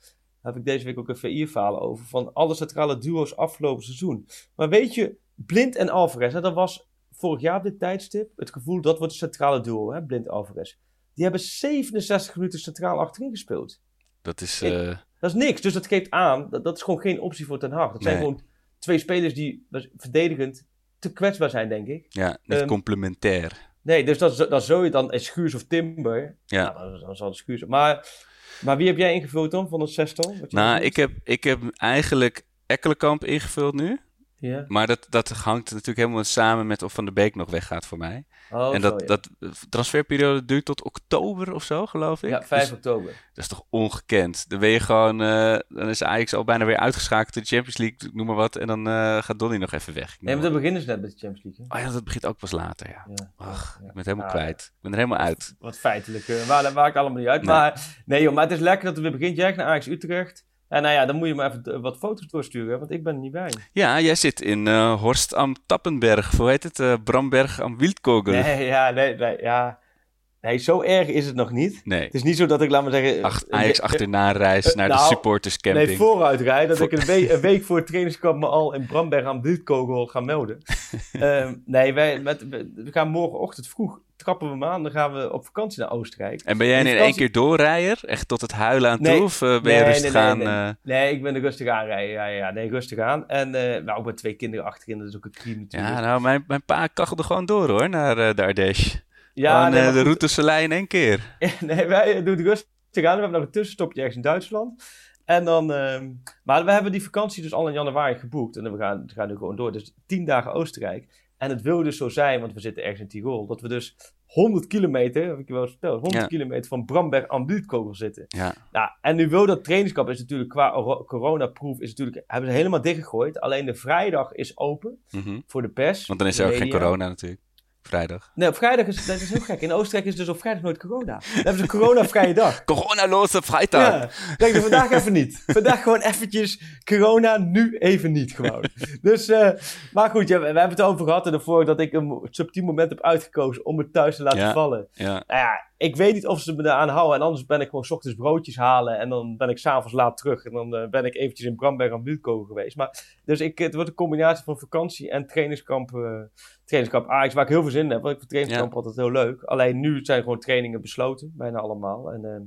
Daar heb ik deze week ook een VI-verhaal over. Van alle centrale duo's afgelopen seizoen. Maar weet je, Blind en Alvarez, hè, dat was vorig jaar op dit tijdstip het gevoel dat wordt het centrale duo, hè, Blind Alvarez. Die hebben 67 minuten centraal achterin gespeeld. Dat is... Eh, Dat is niks. Dus dat geeft aan, dat, dat is gewoon geen optie voor Ten Hag. Dat zijn gewoon twee spelers die verdedigend te kwetsbaar zijn, denk ik. ja, niet ehm, complementair. Nee, dus dat, dat zou je dan als Schuurs of Timber. Ja. Nou, dan, dan zal het Schuurs. Maar, maar wie heb jij ingevuld dan van het zestal? Nou, ik heb, ik heb eigenlijk Ekkelenkamp ingevuld nu. Ja. Maar dat, dat hangt natuurlijk helemaal samen met of Van de Beek nog weggaat voor mij. Oh, en zo, dat, ja. dat transferperiode duurt tot oktober of zo, geloof ik. Ja, 5 Dus oktober. dat is toch ongekend. Dan ben je gewoon, eh, dan is Ajax al bijna weer uitgeschakeld in de Champions League, noem maar wat. En dan eh, gaat Donny nog even weg. Ik Nee, maar dan beginnen ze net met de Champions League. hè? Oh ja, dat begint ook pas later, ja. Ja. Ach, ik ben het helemaal Ah, kwijt. Ik ben er helemaal uit. Wat feitelijk. eh, maar dat maakt allemaal niet uit. Nee. Maar, nee joh, maar het is lekker dat het weer begint. Jij naar Ajax Utrecht. En nou ja, dan moet je me even wat foto's doorsturen, want ik ben er niet bij. Ja, jij zit in eh, Horst am Tappenberg. Hoe heet het? Eh, Bramberg am Wildkogel. Nee, ja, nee, nee, ja. Nee, zo erg is het nog niet. Nee. Het is niet zo dat ik, laat maar zeggen... Ach, eh, Ajax eh, achterna reis naar de nou, supporterscamping. Nee, vooruit rijden. Dat ik een week, een week voor het trainingskamp me al in Bramberg aan Wildkogel ga melden. Ehm, nee, wij, met, we gaan morgenochtend vroeg, trappen we hem aan. Dan gaan we op vakantie naar Oostenrijk. En ben jij in één keer doorrijder? Echt tot het huilen aan Nee. toe? Of eh, ben je rustig aan? Nee, eh, Nee, ik ben er rustig aan rijden. Ja, ja, nee, rustig aan. En nou, ook met twee kinderen achterin, dat is ook een crime natuurlijk. Ja, nou, mijn, mijn pa kachelde gewoon door hoor, naar de Ardèche. Ja, Gewoon, nee, de route Soleil in één keer. nee, wij doen rustig aan. We hebben nog een tussenstopje ergens in Duitsland. En dan, ehm, maar we hebben die vakantie dus al in januari geboekt. En we gaan, we gaan nu gewoon door. Dus tien dagen Oostenrijk. En het wil dus zo zijn, want we zitten ergens in Tirol, dat we dus 100 kilometer, heb ik je wel eens verteld, 100 Ja. kilometer van Bramberg aan Wildkogel zitten. Ja, Nou, en nu wil dat trainingskamp is natuurlijk qua oro- coronaproof, is natuurlijk, hebben ze helemaal dichtgegooid. Alleen de vrijdag is open mhm. voor de pers. want dan is er ook geen corona natuurlijk. Vrijdag. Nee, op vrijdag is dat is heel gek. In Oostenrijk is dus op vrijdag nooit corona. Dan hebben ze een coronavrije dag. Coronaloze vrijdag! Ja, denk ik vandaag even niet. Vandaag gewoon eventjes corona, nu even niet gewoon. Dus, eh, maar goed, ja, we, hebben het over gehad ervoor dat ik een subtiel moment heb uitgekozen om het thuis te laten Ja. vallen. Ja. Nou ja, ik weet niet of ze me eraan houden. En anders ben ik gewoon 's ochtends broodjes halen en dan ben ik s'avonds laat terug. En dan eh, ben ik eventjes in Bramberg aan Wildkogel geweest. Maar, dus ik, het wordt een combinatie van vakantie en trainingskamp, eh, trainingskamp Ajax, waar ik heel veel zin in heb. Want ik vind trainingskamp altijd heel leuk. Alleen nu zijn gewoon trainingen besloten, bijna allemaal. En, ehm,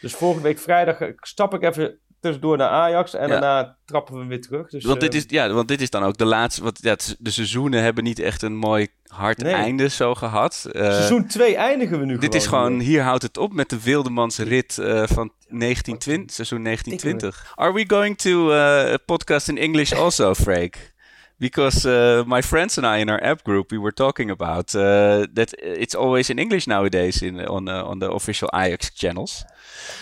dus volgende week vrijdag eh, stap ik even tussendoor naar Ajax en Ja. daarna trappen we weer terug. Dus, Want, dit eh, is, ja, want dit is dan ook de laatste. Want ja, de seizoenen hebben niet echt een mooi hard Nee. einde zo gehad. Eh, seizoen 2 eindigen we nu dit is gewoon. hier houdt het op met de Wildemans rit eh, van 1920, seizoen 1920. Are we going to uh, podcast in English also, Freek? Because uh, my friends and I in our app group we were talking about uh, that it's always in English nowadays in on uh, on the official Ajax channels.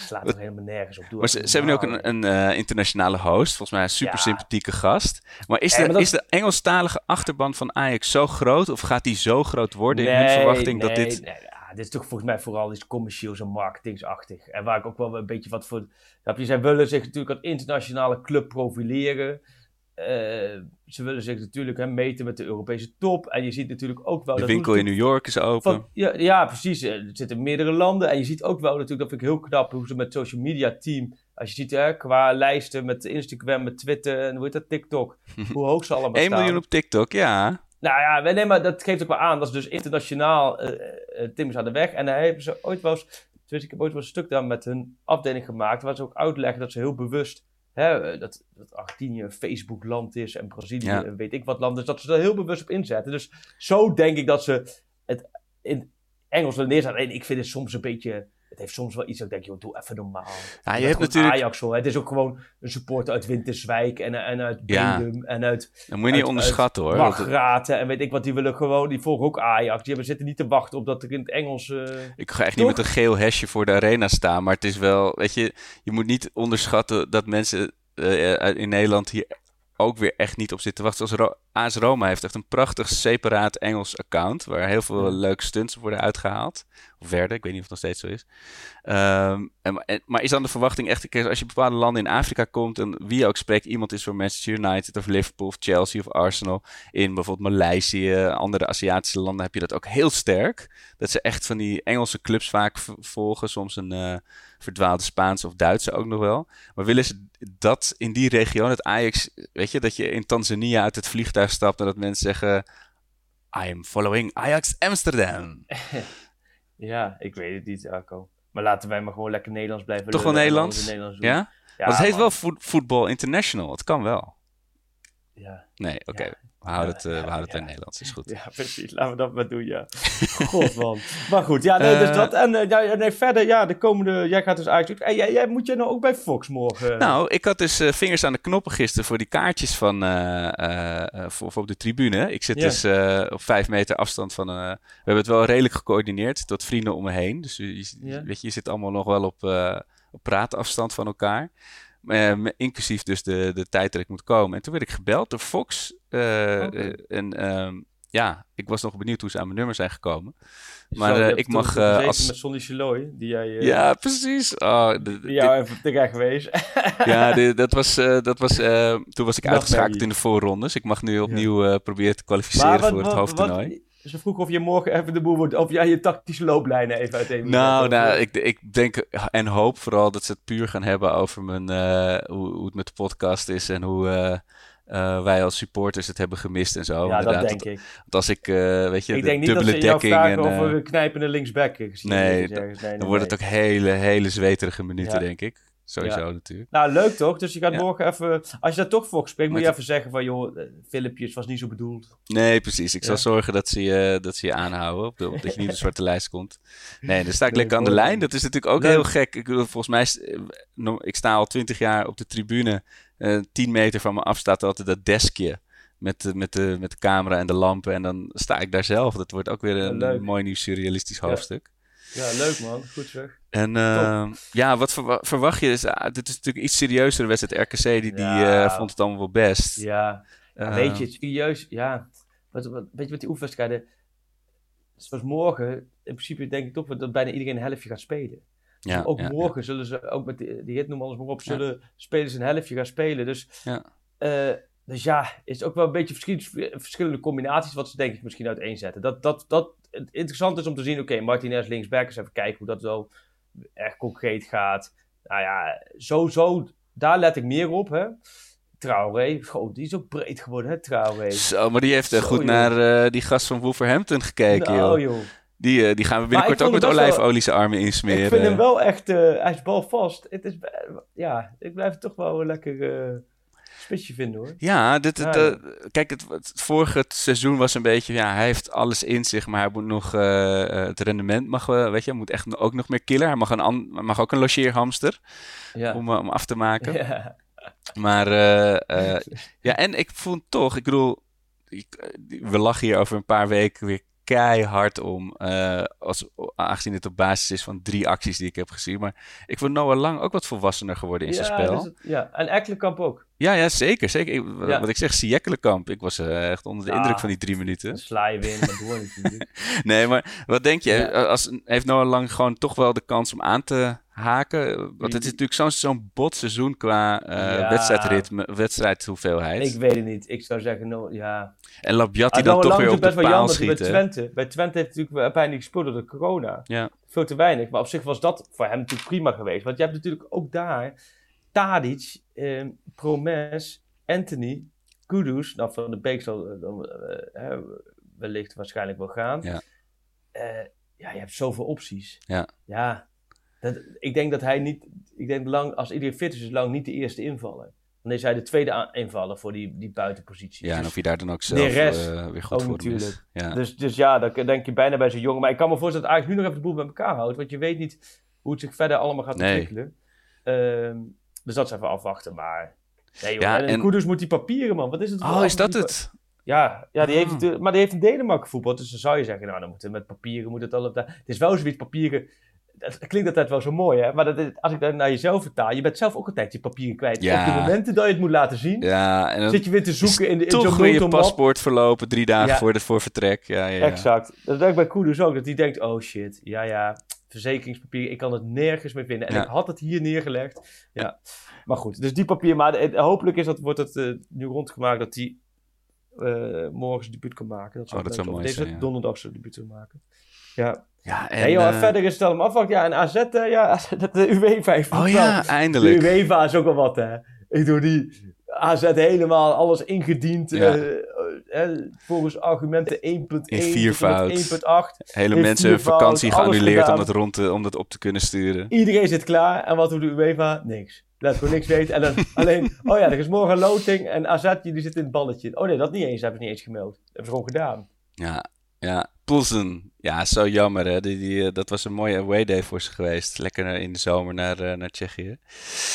Slaat er helemaal nergens op. Doe Maar ze, hebben nu ook een, een internationale host, volgens mij een super Ja. sympathieke gast. Maar is, de, dat- is de Engelstalige achterban van Ajax zo groot of gaat die zo groot worden in hun Nee, verwachting dat dit... nee, dit is toch volgens mij vooral iets commercieels en marketingsachtig. En waar ik ook wel een beetje wat voor... Snap je, zij willen zich natuurlijk als internationale club profileren. Eh, ze willen zich natuurlijk hè, meten met de Europese top. En je ziet natuurlijk ook wel... De dat winkel in New York is open. van, ja, ja, precies. Eh, Het zit in meerdere landen. En je ziet ook wel natuurlijk, dat vind ik heel knap, hoe ze met social media team... Als je ziet hè, qua lijsten met Instagram, met Twitter en hoe heet dat, TikTok. hoe hoog ze allemaal 1 staan. miljoen op TikTok, ja. Nou ja, nee, maar dat geeft ook wel aan. Dat is dus internationaal eh Tim is aan de weg. En daar hebben ze ooit wel eens... Dus ik heb ooit wel een stuk daar met hun afdeling gemaakt... waar ze ook uitleggen dat ze heel bewust... Hè, eh, dat, dat Argentinië een Facebook-land is en Brazilië Ja. een weet ik wat land is. Dat ze er heel bewust op inzetten. Dus zo denk ik dat ze het in Engels willen neerzetten. En ik vind het soms een beetje... Het heeft soms wel iets dat ik denk, joh, doe even normaal. Ja, je hebt natuurlijk... Ajax hoor. Het is ook gewoon een supporter uit Winterswijk en, en uit Ja. Bedum en uit moet je niet uit- onderschatten hoor. Wagraten en weet ik wat, die willen gewoon, die volgen ook Ajax. Die hebben, zitten niet te wachten op dat er in het Engels... eh, Ik ga echt niet met een geel hesje voor de arena staan. Maar het is wel, weet je, je moet niet onderschatten dat mensen eh, uit- in Nederland hier ook weer echt niet op zitten wachten. Zoals Ro AS Roma heeft echt een prachtig separaat Engels account. Waar heel veel leuke stunts worden uitgehaald. Of werden, ik weet niet of het nog steeds zo is. Ehm, en, maar is dan de verwachting echt, kijk, als je bepaalde landen in Afrika komt en wie ook spreekt, iemand is voor Manchester United of Liverpool of Chelsea of Arsenal. In bijvoorbeeld Maleisië, andere Aziatische landen heb je dat ook heel sterk. Dat ze echt van die Engelse clubs vaak volgen. Soms een eh, verdwaalde Spaanse of Duitse ook nog wel. Maar willen ze dat in die regio, dat Ajax, weet je, dat je in Tanzania uit het vliegtuig stapt en dat mensen zeggen: I am following Ajax Amsterdam. ja, ik weet het niet, Arco. Maar laten wij maar gewoon lekker Nederlands blijven Toch wel Nederlands? Nederlands. Ja? Ja, Want het heet man. wel Voet- Voetbal International. Het kan wel. Ja. Nee, oké. Ja. We houden het, eh, we houden het ja. in Nederlands. Is goed. Ja, precies. Laten we dat maar doen, ja. God, man. Maar goed, ja, nee, dus Eh, dat. En eh, nee, verder, ja, de komende... Jij gaat dus. En jij, jij, moet jij nou ook bij Fox morgen? Nou, ik had dus eh, vingers aan de knoppen gisteren voor die kaartjes van, eh, eh, eh, voor, voor op de tribune. Ik zit dus eh, op vijf meter afstand van... eh, we hebben het wel redelijk gecoördineerd tot vrienden om me heen. Dus je, je- weet je, je zit allemaal nog wel op, eh, op praatafstand van elkaar. Eh, me- inclusief dus de, de tijd dat ik moet komen. En toen werd ik gebeld door Fox. eh, Oké. eh, en ehm, ja, ik was nog benieuwd hoe ze aan mijn nummer zijn gekomen. Zo, maar, je eh, ik mag, als- met Sonny Chiloy, die jij... Ja, precies. Oh, de- Die dit- jou even geweest. ja, dit- dat was, dat was, toen was ik uitgeschakeld in de voorrondes. Ik mag nu opnieuw proberen te kwalificeren wat- voor het wat- hoofdtoernooi. Wat- Ze vroegen of je morgen even de boel wordt... Of jij je tactische looplijnen even uiteen nou, nou ik, ik denk en hoop vooral dat ze het puur gaan hebben over mijn, eh, hoe, hoe het met de podcast is en hoe eh, eh, wij als supporters het hebben gemist en zo. ja, dat denk ik. want als ik, weet je, Ik de denk niet dat ze dekking vragen en... een knijpende linksback nee, dan nee, wordt het ook hele, hele zweterige minuten, Ja. denk ik. Sowieso natuurlijk. Nou, leuk toch? Dus je gaat Ja. morgen even... Als je daar toch voor spreekt, moet je even zeggen van... joh, eh, filmpjes was niet zo bedoeld. Nee, precies. Ik zal Ja. zorgen dat ze je, dat ze je aanhouden. Op de, op dat je niet op de zwarte lijst komt. Nee, dan sta ik lekker aan de lijn. Dat is natuurlijk ook Leuk. heel gek. Ik volgens mij... eh, Ik sta al twintig jaar op de tribune. Eh 10 meter van me af staat altijd dat deskje. Met de, met, de, met de camera en de lampen. En dan sta ik daar zelf. Dat wordt ook weer een mooi nieuw surrealistisch Ja. hoofdstuk. Ja, leuk man. Goed zeg. En eh, ja, wat verwa- verwacht je? Dus, dit is natuurlijk iets serieusere wedstrijd. RKC die, die Ja. eh, vond het allemaal wel best. Ja, Eh, weet je, het serieus, ja. Wat, wat, weet je wat die oefenwedstrijden... Zoals morgen, in principe denk ik toch dat bijna iedereen een helftje gaat spelen. ja, ook ja, morgen zullen ze, ook met die, die hit noem alles maar op, zullen spelers een helftje gaan spelen. Dus Ja. eh, dus ja, is ook wel een beetje verschil- verschillende combinaties wat ze denk ik misschien uiteenzetten. Dat, dat, dat het interessant is om te zien, oké, Martinez linksback, eens even kijken hoe dat zo echt concreet gaat. Nou ja, zo, zo, daar let ik meer op, hè. Traoré, goh, die is ook breed geworden, hè, Traoré. Zo, maar die heeft eh, goed joh. naar eh, die gast van Wolverhampton gekeken, nou, joh. joh. Die, eh, die gaan we binnenkort ook met olijfolie zijn armen insmeren. Ik vind hem wel echt, hij is balvast. Het is, ja, ik blijf toch wel lekker spitsje vinden, hoor. Ja, dit, het, Ja, kijk, het, het vorige seizoen was een beetje, ja, hij heeft alles in zich, maar hij moet nog, eh, eh, het rendement mag, eh, weet je, hij moet echt ook nog meer killen. Hij mag, een mag ook een logeerhamster Ja. om, om af te maken. Ja. Maar ja, en ik vond toch, ik bedoel, ik, we lachen hier over een paar weken weer keihard om. Uh, als, aangezien het op basis is van drie acties die ik heb gezien. Maar ik vond Noah Lang ook wat volwassener geworden in ja, zijn spel. dus het- ja, en Ekkelenkamp ook. Ja, ja, zeker. zeker. Ik, Ja. Wat ik zeg, Siekkelenkamp. Ik was eh, echt onder de Ja. indruk van die drie minuten. Dan sla je weer maar door natuurlijk. Nee, maar wat denk je? Ja. Als, heeft Noah Lang gewoon toch wel de kans om aan te haken? Want het is natuurlijk zo'n zo'n bot seizoen qua eh, Ja. wedstrijdritme, wedstrijdhoeveelheid. ik weet het niet. Ik zou zeggen, no, ja. En Labiat die Ah, dan Noah toch Lang weer is op de best wel paal jammer bij schieten. Twente. Bij Twente heeft natuurlijk wel pijnlijk gespeeld door de corona. Ja. Veel te weinig. Maar op zich was dat voor hem natuurlijk prima geweest. Want je hebt natuurlijk ook daar Tadic, eh, Promes, Anthony, Kudus. Nou, van de Beek zal eh, dan, eh, wellicht waarschijnlijk wel gaan. Ja. Eh, ja, je hebt zoveel opties. Ja. Ja. Dat, ik denk dat hij niet... Ik denk lang, als iedereen fit is, is lang niet de eerste invaller. Dan is hij de tweede invaller voor die, die buitenpositie. Ja, en Dus- of je daar dan ook zelf weer goed voor is. Ja. dus, dus ja, dan denk je bijna bij zo'n jongen. Maar ik kan me voorstellen dat eigenlijk nu nog even de boel bij elkaar houdt. Want je weet niet hoe het zich verder allemaal gaat Nee. ontwikkelen. Dus dat is even afwachten. Maar nee joh, Ja, en, en- Koeders moet die papieren man. Wat is het voor Oh, is dat het? Ja, ja die heeft Ah. natuurlijk- maar die heeft in Denemarken voetbal. Dus dan zou je zeggen, nou dan moet het met papieren moet het al op. Het is wel zoiets papieren. Dat klinkt altijd wel zo mooi, hè? Maar dat is- als ik dat naar jezelf vertaal, je bent zelf ook altijd je papieren kwijt. Ja. Op de momenten dat je het moet laten zien, Ja, en dan zit je weer te zoeken in, de, in zo'n toch weer je paspoort verlopen drie dagen Ja. voor, de, voor vertrek. Ja, ja, ja. Exact. Dat denk ik bij Koeders ook. Dat hij denkt, oh shit, ja ja, verzekeringspapier, ik kan het nergens meer vinden. En Ja. ik had het hier neergelegd. Ja. Maar goed, dus die papier. Maar het- hopelijk is dat, wordt het eh, nu rondgemaakt dat hij eh, morgen zijn debuut kan maken. Dat zou, Oh, dat zou mooi Deze zijn, ja. donderdag zijn debuut kan maken. Ja. Ja, en, En, joh, eh, verder is het allemaal afwachten. Ja, en AZ, ja, dat de UEFA heeft Oh ja, De eindelijk. UEFA is ook wel wat, hè. Ik doe die AZ helemaal alles ingediend. Ja. Volgens argumenten 1.1 In tot en met viervoud. 1.8. Hele heeft mensen vakantie geannuleerd om dat, rond te, om dat op te kunnen sturen. Iedereen zit klaar. En wat doet de UEFA? Niks. Laat gewoon niks weten. En dan alleen, oh ja, er is morgen een loting. En AZ, die zit in het balletje. Oh nee, dat niet eens. Hebben ze niet eens gemeld. Dat hebben ze gewoon gedaan. Ja, ja. Poulsen. Ja, zo jammer hè. Die, die, eh, dat was een mooie away day voor ze geweest. Lekker in de zomer naar, eh, naar Tsjechië.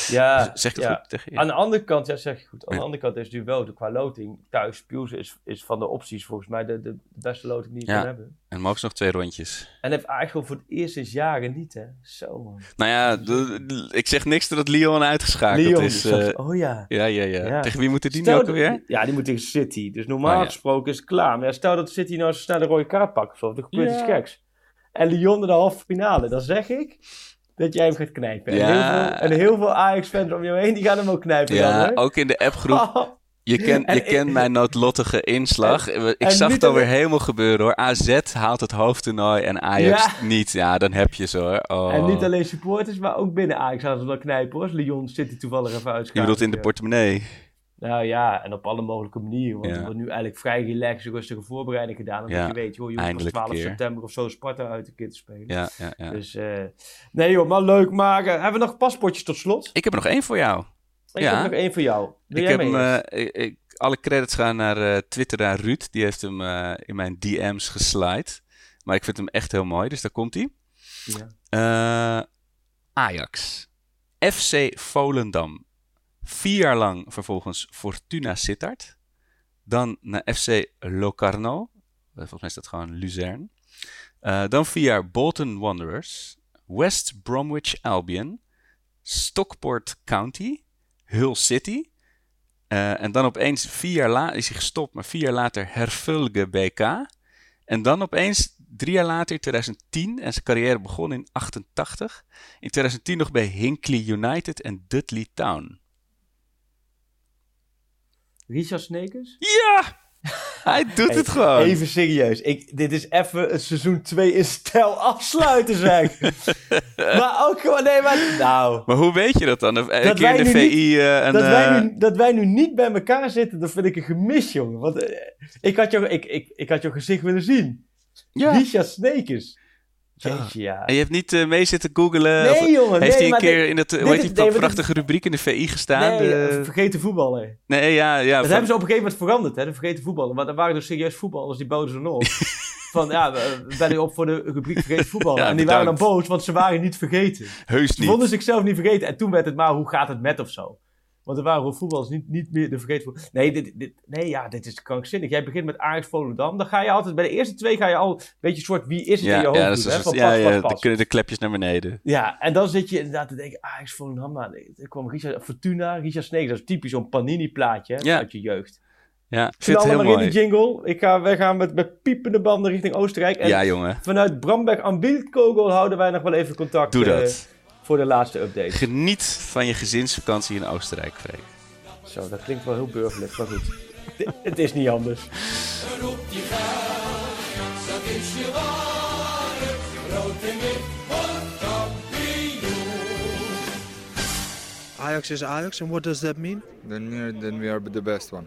Ja, zeg het ja. goed? Tsjechië? Aan de andere kant, ja, zeg je goed. Aan Ja. de andere kant is natuurlijk wel, de, qua loting, thuis, Pielsen is, is van de opties volgens mij de, de, de beste loting die je Ja. kan hebben. En mogen ze nog twee rondjes. En heeft eigenlijk voor het eerst sinds jaren niet, hè. Zo, man. Nou ja, de- de- ik zeg niks dat Lyon uitgeschakeld is. eh, oh ja. ja, ja, ja. Tegen wie moeten die nu Stel ook dat- alweer? Ja, die moet tegen City. Dus normaal Oh, gesproken is het klaar. Maar stel dat City nou zo snel een rode kaart pakt of zo. Dan gebeurt Ja. iets geks. En Lyon in de halve finale. Dan zeg ik dat jij hem gaat knijpen. En, Ja. heel veel, en heel veel Ajax-fans om jou heen, die gaan hem ook knijpen. Ja, dan, ook in de appgroep. Je, kent En je kent mijn noodlottige inslag. ik en zag het alweer helemaal gebeuren hoor. AZ haalt het hoofdtoernooi en Ajax Ja. niet. Ja, dan heb je ze hoor. Oh. En niet alleen supporters, maar ook binnen Ajax gaan ze wel knijpen hoor. Lyon City toevallig even Je uitschakelt. bedoelt in de Ja. portemonnee. Nou ja, en op alle mogelijke manieren. Want Ja. er wordt nu eigenlijk vrij relaxed, rustige voorbereiding gedaan. Omdat Ja, je weet, joh, je hoeft pas eindelijk een 12 keer. september of zo Sparta uit de keer te spelen. Ja, ja, ja. Dus eh, nee joh, maar leuk maken. Hebben we nog paspoortjes tot slot? Ik heb er nog één voor jou. Ik Ja. heb nog één voor jou. Ik heb mee hem, eh, ik, alle credits gaan naar eh Twitter naar Ruud. Die heeft hem eh, in mijn DM's geslide. Maar ik vind hem echt heel mooi, dus daar komt hij. Ja. Eh, Ajax. FC Volendam. Vier jaar lang vervolgens Fortuna Sittard. Dan naar FC Locarno. Eh, Volgens mij is dat gewoon Luzern. Eh, dan vier jaar Bolton Wanderers. West Bromwich Albion. Stockport County. Hull City. Eh, en dan opeens vier jaar later is hij gestopt, maar vier jaar later Hervulge BK. En dan opeens drie jaar later, in 2010, en zijn carrière begon in 88. In 2010 nog bij Hinkley United en Dudley Town. Richard Snekers? Ja! Hij doet het gewoon. Even serieus. Ik, dit is even het seizoen 2 in stijl afsluiten, zeg. maar ook gewoon, nee, maar... Nou, Maar hoe weet je dat dan? Een Dat keer in de nu niet- VI eh, dat, wij eh, nu, dat wij nu niet bij elkaar zitten, dat vind ik een gemis, jongen. Want eh, ik, had jou, ik, ik, ik had jouw gezicht willen zien. Ja. Richard Snekers. Jeetje, ja. En je hebt niet eh, mee zitten googelen? Nee, of jongen, Heeft nee, hij een maar keer dit- in dat, hoe is- heet die nee, maar dit- prachtige rubriek in de VI gestaan? Nee, De- eh, vergeten voetballen. nee, ja, ja. Dat van- hebben ze op een gegeven moment veranderd, hè, de vergeten voetballen. Maar er waren dus serieus voetballers die boden ze op. Van ja, ben nu op voor de rubriek vergeten voetballen. Ja, en die waren dan boos, want ze waren niet vergeten. Heus Ze niet. vonden zichzelf niet vergeten. En toen werd het maar, hoe gaat het met of zo? Want er waren voetballers niet, niet meer de vergeten. Nee, dit, dit, nee, ja, dit is krankzinnig. Jij begint met Ajax Volendam. Dan ga je altijd, bij de eerste twee ga je al een beetje soort wie is het in je hoofd ja, doen, dat is een hè, van ja, pas, kunnen de klepjes naar beneden. Ja, en dan zit je inderdaad te denken, Ajax Volendam, nou, er kwam Richard, Fortuna, Richard Sneek, dat is typisch zo'n Panini-plaatje hè, Ja. uit je jeugd. Ja, ik vind heel maar in die jingle. Ik ga, wij gaan met, met piepende banden richting Oostenrijk. En Ja, jongen. vanuit Bramberg aan Wildkogel houden wij nog wel even contact Doe eh, dat. Voor de laatste update. Geniet van je gezinsvakantie in Oostenrijk, Freek. Zo, dat klinkt wel heel burgerlijk, maar goed. Het is niet anders. Roep je geld, dat is je waarde. Rood en wit wordt kampioen. Ajax is Ajax, and what does that mean? Then we are, then we are the best one.